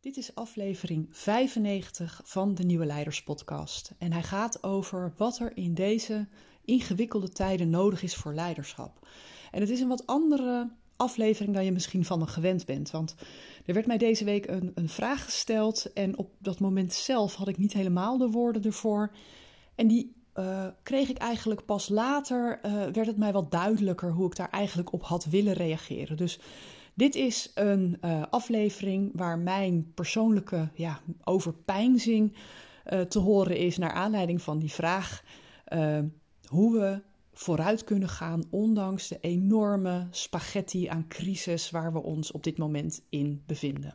Dit is aflevering 95 van de Nieuwe Leiders Podcast. En hij gaat over wat er in deze ingewikkelde tijden nodig is voor leiderschap. En het is een wat andere aflevering dan je misschien van me gewend bent. Want er werd mij deze week een, een vraag gesteld. En op dat moment zelf had ik niet helemaal de woorden ervoor. En die uh, kreeg ik eigenlijk pas later, uh, werd het mij wat duidelijker hoe ik daar eigenlijk op had willen reageren. Dus dit is een uh, aflevering waar mijn persoonlijke ja, overpeinzing te horen is naar aanleiding van die vraag hoe we vooruit kunnen gaan ondanks de enorme spaghetti aan crisis waar we ons op dit moment in bevinden.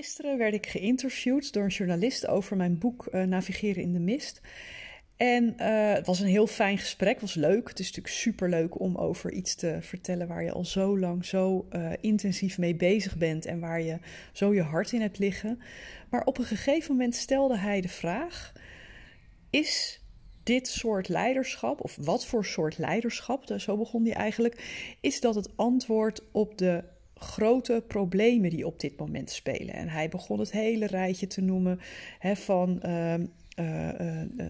Gisteren werd ik geïnterviewd door een journalist over mijn boek uh, Navigeren in de Mist. En uh, het was een heel fijn gesprek, het was leuk. Het is natuurlijk super leuk om over iets te vertellen waar je al zo lang zo uh, intensief mee bezig bent en waar je zo je hart in hebt liggen. Maar op een gegeven moment stelde hij de vraag: Is dit soort leiderschap, of wat voor soort leiderschap, zo begon hij eigenlijk, is dat het antwoord op de grote problemen die op dit moment spelen. En hij begon het hele rijtje te noemen hè, van uh, uh,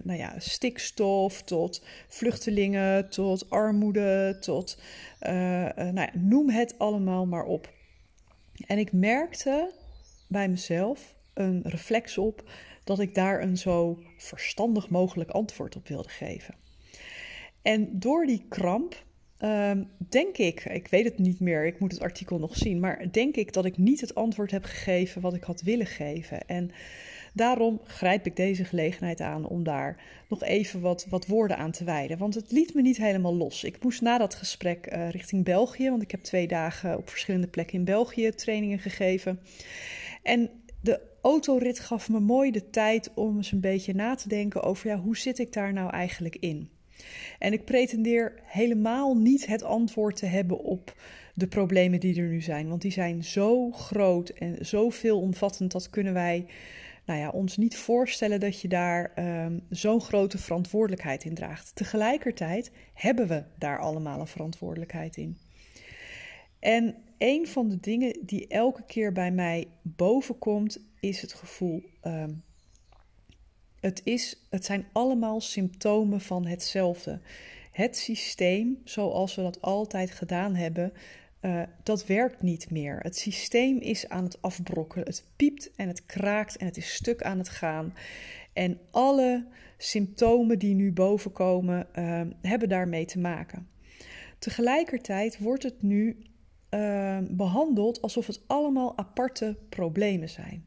nou ja, stikstof tot vluchtelingen, tot armoede, tot nou ja, noem het allemaal maar op. En ik merkte bij mezelf een reflex op dat ik daar een zo verstandig mogelijk antwoord op wilde geven. En door die kramp Um, denk ik, ik weet het niet meer, ik moet het artikel nog zien, maar denk ik dat ik niet het antwoord heb gegeven wat ik had willen geven. En daarom grijp ik deze gelegenheid aan om daar nog even wat, wat woorden aan te wijden. Want het liet me niet helemaal los. Ik moest na dat gesprek uh, richting België, want ik heb twee dagen op verschillende plekken in België trainingen gegeven. En de autorit gaf me mooi de tijd om eens een beetje na te denken over ja, hoe zit ik daar nou eigenlijk in? En ik pretendeer helemaal niet het antwoord te hebben op de problemen die er nu zijn. Want die zijn zo groot en zo veelomvattend. Dat kunnen wij nou ja, ons niet voorstellen dat je daar um, zo'n grote verantwoordelijkheid in draagt. Tegelijkertijd hebben we daar allemaal een verantwoordelijkheid in. En een van de dingen die elke keer bij mij bovenkomt, is het gevoel um, het, is, het zijn allemaal symptomen van hetzelfde. Het systeem, zoals we dat altijd gedaan hebben, uh, dat werkt niet meer. Het systeem is aan het afbrokkelen. Het piept en het kraakt en het is stuk aan het gaan. En alle symptomen die nu bovenkomen, uh, hebben daarmee te maken. Tegelijkertijd wordt het nu uh, behandeld alsof het allemaal aparte problemen zijn.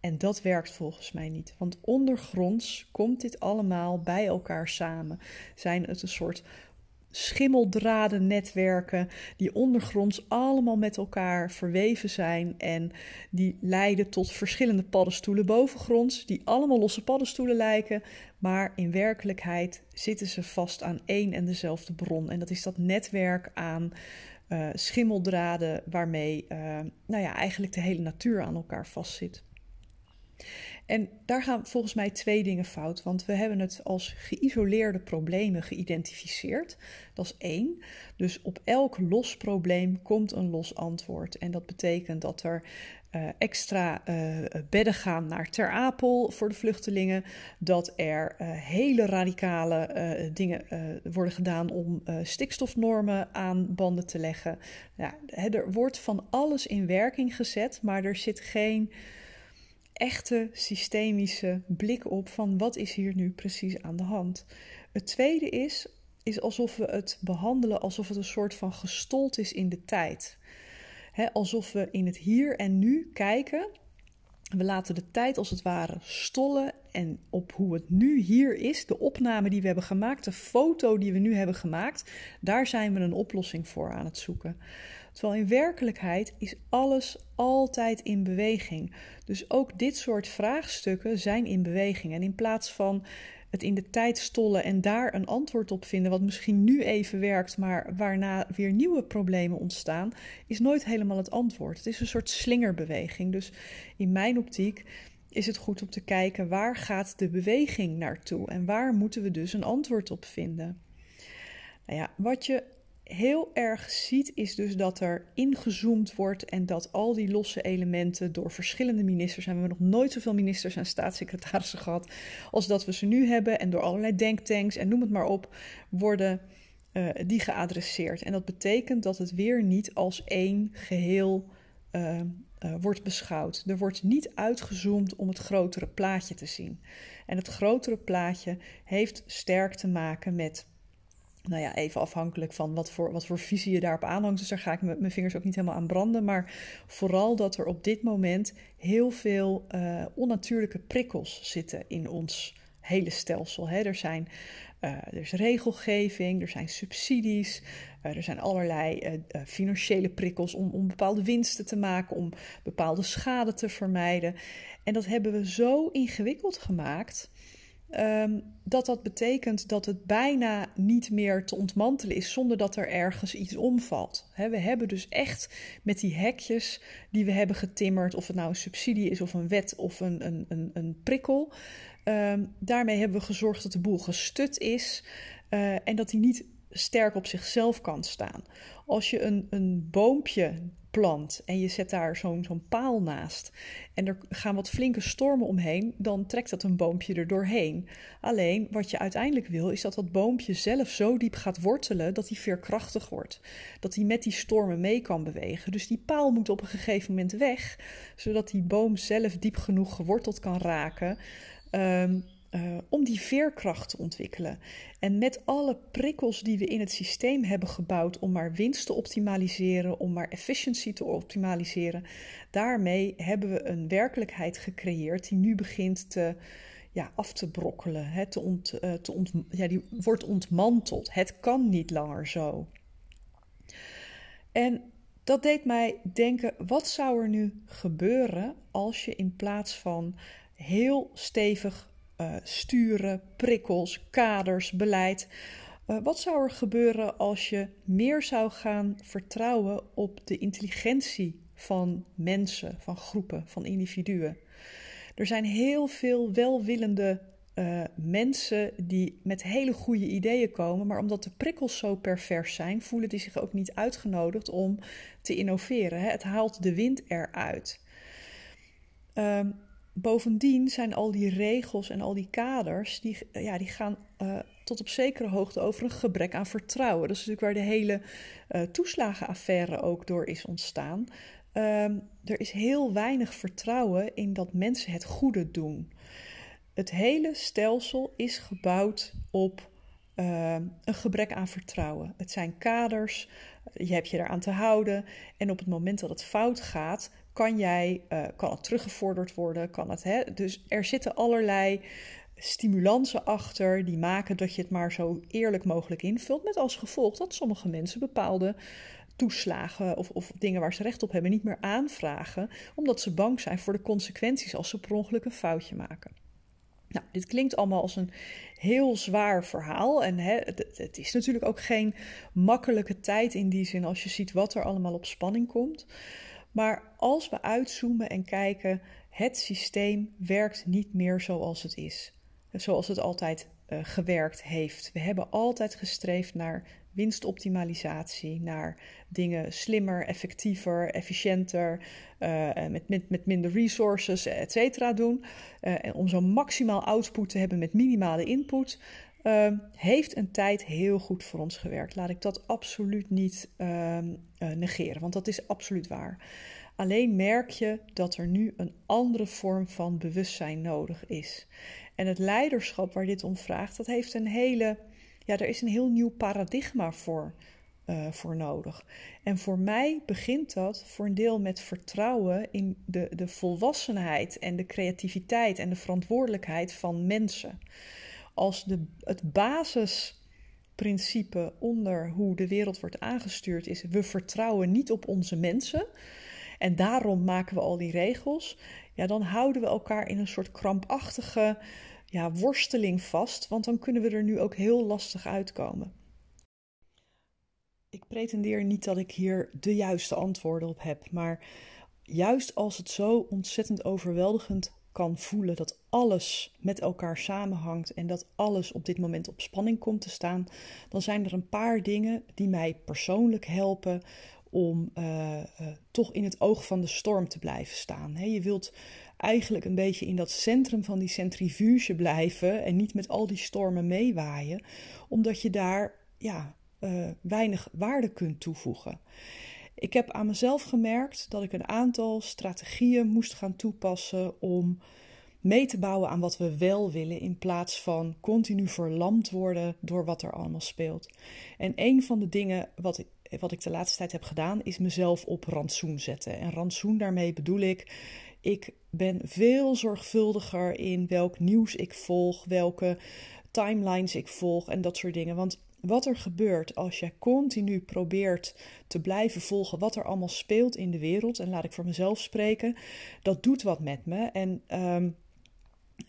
En dat werkt volgens mij niet. Want ondergronds komt dit allemaal bij elkaar samen. Zijn het een soort schimmeldraden netwerken die ondergronds allemaal met elkaar verweven zijn en die leiden tot verschillende paddenstoelen bovengronds die allemaal losse paddenstoelen lijken, maar in werkelijkheid zitten ze vast aan één en dezelfde bron en dat is dat netwerk aan uh, schimmeldraden waarmee uh, nou ja, eigenlijk de hele natuur aan elkaar vastzit. En daar gaan volgens mij twee dingen fout, want we hebben het als geïsoleerde problemen geïdentificeerd. Dat is één. Dus op elk los probleem komt een los antwoord. En dat betekent dat er uh, extra uh, bedden gaan naar Ter Apel voor de vluchtelingen. Dat er uh, hele radicale dingen worden gedaan om stikstofnormen aan banden te leggen. Ja, er wordt van alles in werking gezet, maar er zit geen echte systemische blik op van wat is hier nu precies aan de hand. Het tweede is, is alsof we het behandelen alsof het een soort van gestold is in de tijd. alsof we in het hier en nu kijken We laten de tijd als het ware stollen en op hoe het nu hier is, de opname die we hebben gemaakt, de foto die we nu hebben gemaakt, daar zijn we een oplossing voor aan het zoeken. Terwijl in werkelijkheid is alles altijd in beweging. Dus ook dit soort vraagstukken zijn in beweging. En in plaats van het in de tijd stollen en daar een antwoord op vinden, wat misschien nu even werkt, maar waarna weer nieuwe problemen ontstaan, is nooit helemaal het antwoord. Het is een soort slingerbeweging. Dus in mijn optiek is het goed om te kijken waar gaat de beweging naartoe en waar moeten we dus een antwoord op vinden. Nou ja, wat je heel erg ziet, is dus dat er ingezoomd wordt en dat al die losse elementen door verschillende ministers, en we hebben nog nooit zoveel ministers en staatssecretarissen gehad als dat we ze nu hebben, en door allerlei denktanks en noem het maar op, worden uh, die geadresseerd. En dat betekent dat het weer niet als één geheel uh, uh, wordt beschouwd. Er wordt niet uitgezoomd om het grotere plaatje te zien. En het grotere plaatje heeft sterk te maken met nou ja, even afhankelijk van wat voor, wat voor visie je daarop aanhangt. Dus daar ga ik mijn vingers ook niet helemaal aan branden. Maar vooral dat er op dit moment heel veel uh, onnatuurlijke prikkels zitten in ons hele stelsel. Hè. Er, zijn, uh, er is regelgeving, er zijn subsidies, uh, er zijn allerlei financiële prikkels om, om bepaalde winsten te maken, om bepaalde schade te vermijden. En dat hebben we zo ingewikkeld gemaakt Um, dat dat betekent dat het bijna niet meer te ontmantelen is zonder dat er ergens iets omvalt. we hebben dus echt met die hekjes die we hebben getimmerd, of het nou een subsidie is of een wet of een, een, een, een prikkel, um, daarmee hebben we gezorgd dat de boel gestut is uh, en dat die niet sterk op zichzelf kan staan. Als je een, een boompje plant en je zet daar zo'n zo'n paal naast en er gaan wat flinke stormen omheen, dan trekt dat een boompje er doorheen. Alleen wat je uiteindelijk wil is dat dat boompje zelf zo diep gaat wortelen dat hij veerkrachtig wordt. Dat hij met die stormen mee kan bewegen. Dus die paal moet op een gegeven moment weg, zodat die boom zelf diep genoeg geworteld kan raken. Um, uh, om die veerkracht te ontwikkelen. En met alle prikkels die we in het systeem hebben gebouwd om maar winst te optimaliseren, om maar efficiëntie te optimaliseren, daarmee hebben we een werkelijkheid gecreëerd die nu begint te, ja, af te brokkelen. Hè, te ont, uh, te ont, ja, die wordt ontmanteld. Het kan niet langer zo. En dat deed mij denken: wat zou er nu gebeuren als je in plaats van heel stevig uh, sturen, prikkels, kaders, beleid. Uh, wat zou er gebeuren als je meer zou gaan vertrouwen op de intelligentie van mensen, van groepen, van individuen? Er zijn heel veel welwillende uh, mensen die met hele goede ideeën komen, maar omdat de prikkels zo pervers zijn, voelen die zich ook niet uitgenodigd om te innoveren. Hè? Het haalt de wind eruit. Um, bovendien zijn al die regels en al die kaders, die, ja, die gaan uh, tot op zekere hoogte over een gebrek aan vertrouwen. Dat is natuurlijk waar de hele uh, toeslagenaffaire ook door is ontstaan. Um, er is heel weinig vertrouwen in dat mensen het goede doen. Het hele stelsel is gebouwd op uh, een gebrek aan vertrouwen. Het zijn kaders, je hebt je eraan te houden. En op het moment dat het fout gaat, kan jij, uh, kan het teruggevorderd worden, kan het, hè? Dus er zitten allerlei stimulansen achter die maken dat je het maar zo eerlijk mogelijk invult, met als gevolg dat sommige mensen bepaalde toeslagen of, of dingen waar ze recht op hebben niet meer aanvragen, omdat ze bang zijn voor de consequenties als ze per ongeluk een foutje maken. Nou, dit klinkt allemaal als een heel zwaar verhaal. En hè, het, het, is natuurlijk ook geen makkelijke tijd in die zin als je ziet wat er allemaal op spanning komt. Maar als we uitzoomen en kijken, het systeem werkt niet meer zoals het is. Zoals het altijd uh, gewerkt heeft. We hebben altijd gestreefd naar winstoptimalisatie, naar dingen slimmer, effectiever, efficiënter, uh, met, met, met minder resources, et cetera doen. Uh, en om zo maximaal output te hebben met minimale input. Uh, heeft een tijd heel goed voor ons gewerkt. Laat ik dat absoluut niet uh, uh, negeren, want dat is absoluut waar. Alleen merk je dat er nu een andere vorm van bewustzijn nodig is. En het leiderschap waar dit om vraagt, dat heeft een hele, ja, er is een heel nieuw paradigma voor uh, voor nodig. En voor mij begint dat voor een deel met vertrouwen in de, de volwassenheid en de creativiteit en de verantwoordelijkheid van mensen. Als de, het basisprincipe onder hoe de wereld wordt aangestuurd is: we vertrouwen niet op onze mensen. En daarom maken we al die regels. Ja, dan houden we elkaar in een soort krampachtige ja, worsteling vast. Want dan kunnen we er nu ook heel lastig uitkomen. Ik pretendeer niet dat ik hier de juiste antwoorden op heb, maar juist als het zo ontzettend overweldigend voelen dat alles met elkaar samenhangt en dat alles op dit moment op spanning komt te staan, dan zijn er een paar dingen die mij persoonlijk helpen om uh, uh, toch in het oog van de storm te blijven staan. Je wilt eigenlijk een beetje in dat centrum van die centrifuge blijven en niet met al die stormen meewaaien, omdat je daar ja, uh, weinig waarde kunt toevoegen. Ik heb aan mezelf gemerkt dat ik een aantal strategieën moest gaan toepassen om mee te bouwen aan wat we wel willen, in plaats van continu verlamd worden door wat er allemaal speelt. En een van de dingen wat ik, wat ik de laatste tijd heb gedaan, is mezelf op rantsoen zetten. En rantsoen daarmee bedoel ik, ik ben veel zorgvuldiger in welk nieuws ik volg, welke timelines ik volg en dat soort dingen. Want wat er gebeurt als jij continu probeert te blijven volgen wat er allemaal speelt in de wereld, en laat ik voor mezelf spreken, dat doet wat met me. En um,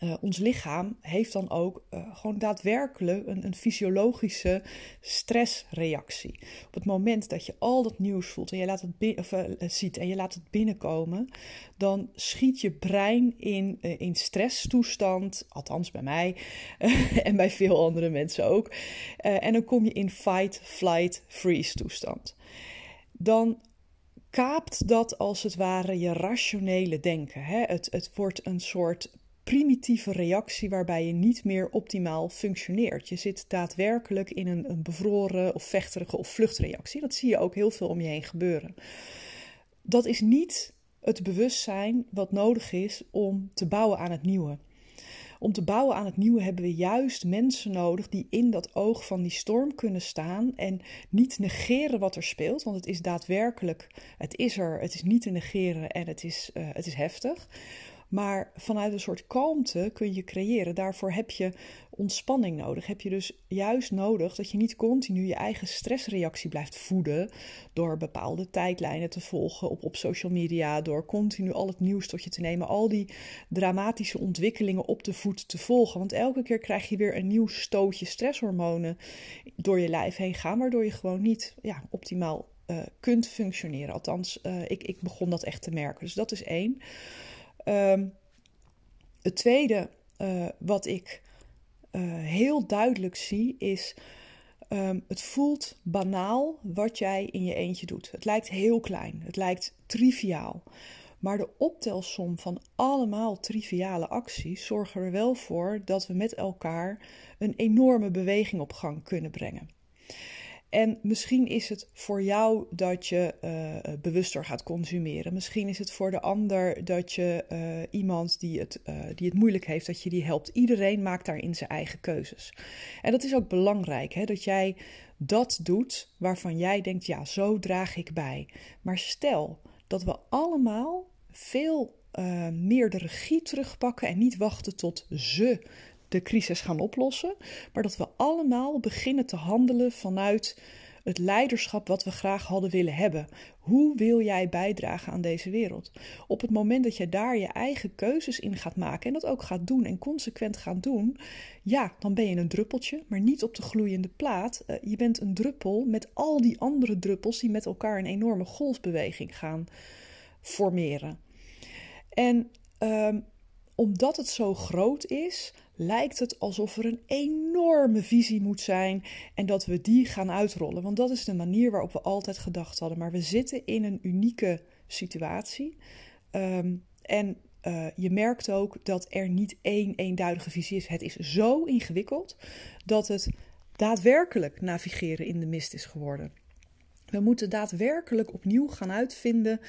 uh, ons lichaam heeft dan ook uh, gewoon daadwerkelijk een, een, fysiologische stressreactie. Op het moment dat je al dat nieuws voelt en je laat het of, uh, ziet en je laat het binnenkomen, dan schiet je brein in, in stresstoestand, althans bij mij en bij veel andere mensen ook. en dan kom je in fight, flight, freeze toestand. Dan kaapt dat als het ware je rationele denken. Hè? Het, het wordt een soort primitieve reactie waarbij je niet meer optimaal functioneert. Je zit daadwerkelijk in een, een bevroren of vechterige of vluchtreactie. Dat zie je ook heel veel om je heen gebeuren. Dat is niet het bewustzijn wat nodig is om te bouwen aan het nieuwe. Om te bouwen aan het nieuwe hebben we juist mensen nodig die in dat oog van die storm kunnen staan en niet negeren wat er speelt, want het is daadwerkelijk, het is er, het is niet te negeren en het is, uh, het is heftig. Maar vanuit een soort kalmte kun je creëren. Daarvoor heb je ontspanning nodig. Heb je dus juist nodig dat je niet continu je eigen stressreactie blijft voeden. Door bepaalde tijdlijnen te volgen op, op social media. Door continu al het nieuws tot je te nemen. Al die dramatische ontwikkelingen op de voet te volgen. Want elke keer krijg je weer een nieuw stootje stresshormonen door je lijf heen gaan. Waardoor je gewoon niet ja, optimaal uh, kunt functioneren. Althans, uh, ik, ik begon dat echt te merken. Dus dat is één. Um, het tweede uh, wat ik uh, heel duidelijk zie is. Um, het voelt banaal wat jij in je eentje doet. Het lijkt heel klein, het lijkt triviaal. Maar de optelsom van allemaal triviale acties zorgen er wel voor dat we met elkaar een enorme beweging op gang kunnen brengen. En misschien is het voor jou dat je uh, bewuster gaat consumeren. Misschien is het voor de ander dat je uh, iemand die het, die het moeilijk heeft, dat je die helpt. Iedereen maakt daarin zijn eigen keuzes. En dat is ook belangrijk, hè, dat jij dat doet waarvan jij denkt, ja, zo draag ik bij. Maar stel dat we allemaal veel meer de regie terugpakken en niet wachten tot ze de crisis gaan oplossen, maar dat we allemaal beginnen te handelen vanuit het leiderschap wat we graag hadden willen hebben. Hoe wil jij bijdragen aan deze wereld? Op het moment dat je daar je eigen keuzes in gaat maken en dat ook gaat doen en consequent gaat doen, ja, dan ben je een druppeltje, maar niet op de gloeiende plaat. Uh, je bent een druppel met al die andere druppels die met elkaar een enorme golfbeweging gaan formeren. En um, omdat het zo groot is, lijkt het alsof er een enorme visie moet zijn en dat we die gaan uitrollen. Want dat is de manier waarop we altijd gedacht hadden. Maar we zitten in een unieke situatie. Um, en uh, je merkt ook dat er niet één eenduidige visie is. Het is zo ingewikkeld dat het daadwerkelijk navigeren in de mist is geworden. We moeten daadwerkelijk opnieuw gaan uitvinden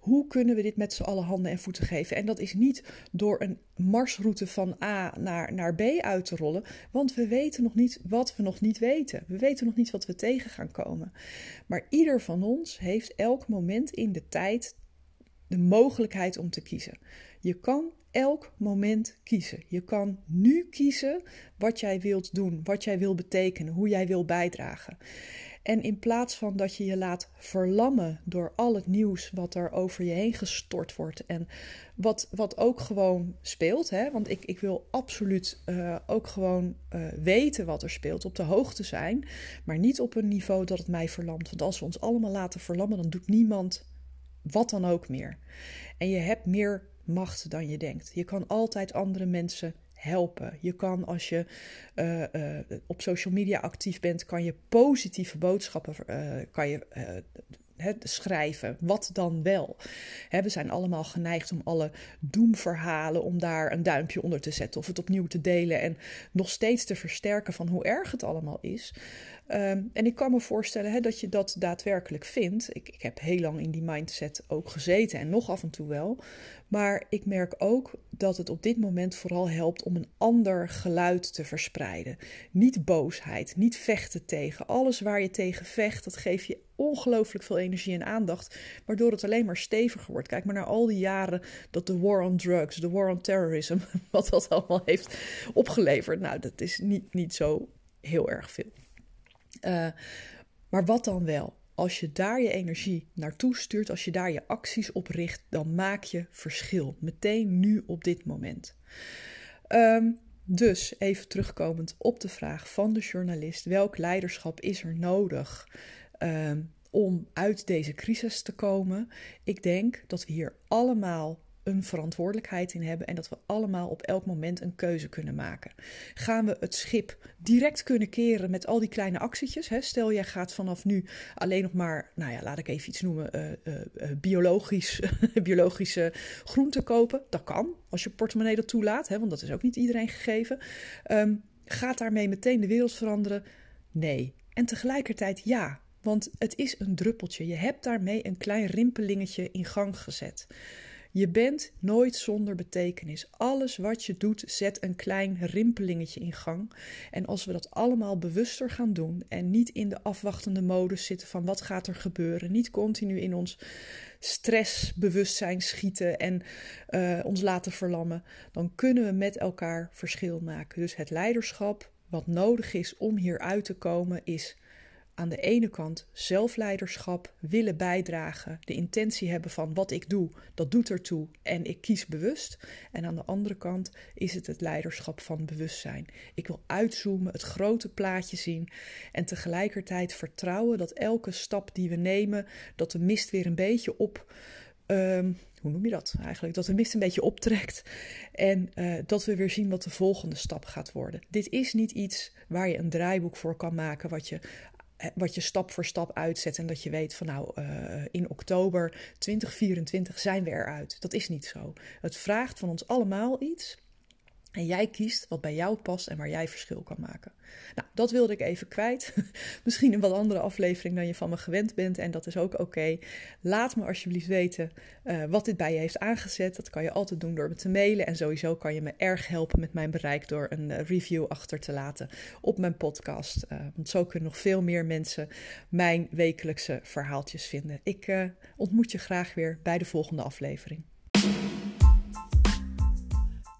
hoe kunnen we dit met z'n allen handen en voeten geven. En dat is niet door een marsroute van A naar, naar B uit te rollen, want we weten nog niet wat we nog niet weten. We weten nog niet wat we tegen gaan komen. Maar ieder van ons heeft elk moment in de tijd de mogelijkheid om te kiezen. Je kan elk moment kiezen. Je kan nu kiezen wat jij wilt doen, wat jij wil betekenen, hoe jij wil bijdragen. En in plaats van dat je je laat verlammen door al het nieuws wat er over je heen gestort wordt. En wat, wat ook gewoon speelt. Hè? Want ik, ik wil absoluut uh, ook gewoon uh, weten wat er speelt. Op de hoogte zijn. Maar niet op een niveau dat het mij verlamt. Want als we ons allemaal laten verlammen, dan doet niemand wat dan ook meer. En je hebt meer macht dan je denkt. Je kan altijd andere mensen helpen. Je kan als je uh, uh, op social media actief bent, kan je positieve boodschappen uh, kan je, schrijven. Wat dan wel? we zijn allemaal geneigd om alle doemverhalen, om daar een duimpje onder te zetten of het opnieuw te delen en nog steeds te versterken van hoe erg het allemaal is. Um, en ik kan me voorstellen dat je dat daadwerkelijk vindt. Ik, ik heb heel lang in die mindset ook gezeten en nog af en toe wel. Maar ik merk ook dat het op dit moment vooral helpt om een ander geluid te verspreiden. Niet boosheid, niet vechten tegen. Alles waar je tegen vecht, dat geeft je ongelooflijk veel energie en aandacht, waardoor het alleen maar steviger wordt. Kijk maar naar al die jaren dat de war on drugs, de war on terrorism, wat dat allemaal heeft opgeleverd. Nou, dat is niet, niet zo heel erg veel. Uh, maar wat dan wel? Als je daar je energie naartoe stuurt, als je daar je acties op richt, dan maak je verschil. Meteen nu op dit moment. Um, dus even terugkomend op de vraag van de journalist: welk leiderschap is er nodig um, om uit deze crisis te komen? Ik denk dat we hier allemaal een verantwoordelijkheid in hebben en dat we allemaal op elk moment een keuze kunnen maken. Gaan we het schip direct kunnen keren met al die kleine actietjes? Hè? Stel, jij gaat vanaf nu alleen nog maar, nou ja, laat ik even iets noemen, uh, uh, biologisch, biologische groenten kopen. Dat kan, als je portemonnee dat toelaat, hè? want dat is ook niet iedereen gegeven. Um, gaat daarmee meteen de wereld veranderen? Nee. En tegelijkertijd ja, want het is een druppeltje. Je hebt daarmee een klein rimpelingetje in gang gezet. Je bent nooit zonder betekenis. Alles wat je doet, zet een klein rimpelingetje in gang. En als we dat allemaal bewuster gaan doen en niet in de afwachtende modus zitten van wat gaat er gebeuren, niet continu in ons stressbewustzijn schieten en uh, ons laten verlammen, dan kunnen we met elkaar verschil maken. Dus het leiderschap wat nodig is om hieruit te komen is aan de ene kant zelfleiderschap, willen bijdragen, de intentie hebben van wat ik doe, dat doet ertoe en ik kies bewust. En aan de andere kant is het het leiderschap van bewustzijn. Ik wil uitzoomen, het grote plaatje zien en tegelijkertijd vertrouwen dat elke stap die we nemen, dat de mist weer een beetje op. Um, hoe noem je dat eigenlijk? Dat de mist een beetje optrekt en uh, dat we weer zien wat de volgende stap gaat worden. Dit is niet iets waar je een draaiboek voor kan maken, wat je wat je stap voor stap uitzet en dat je weet van nou uh, in oktober 2024 zijn we eruit. Dat is niet zo. Het vraagt van ons allemaal iets en jij kiest wat bij jou past en waar jij verschil kan maken. Nou, dat wilde ik even kwijt. Misschien een wat andere aflevering dan je van me gewend bent. En dat is ook oké. Laat me alsjeblieft weten uh, wat dit bij je heeft aangezet. Dat kan je altijd doen door me te mailen. En sowieso kan je me erg helpen met mijn bereik door een uh, review achter te laten op mijn podcast. Uh, want zo kunnen nog veel meer mensen mijn wekelijkse verhaaltjes vinden. Ik ontmoet je graag weer bij de volgende aflevering.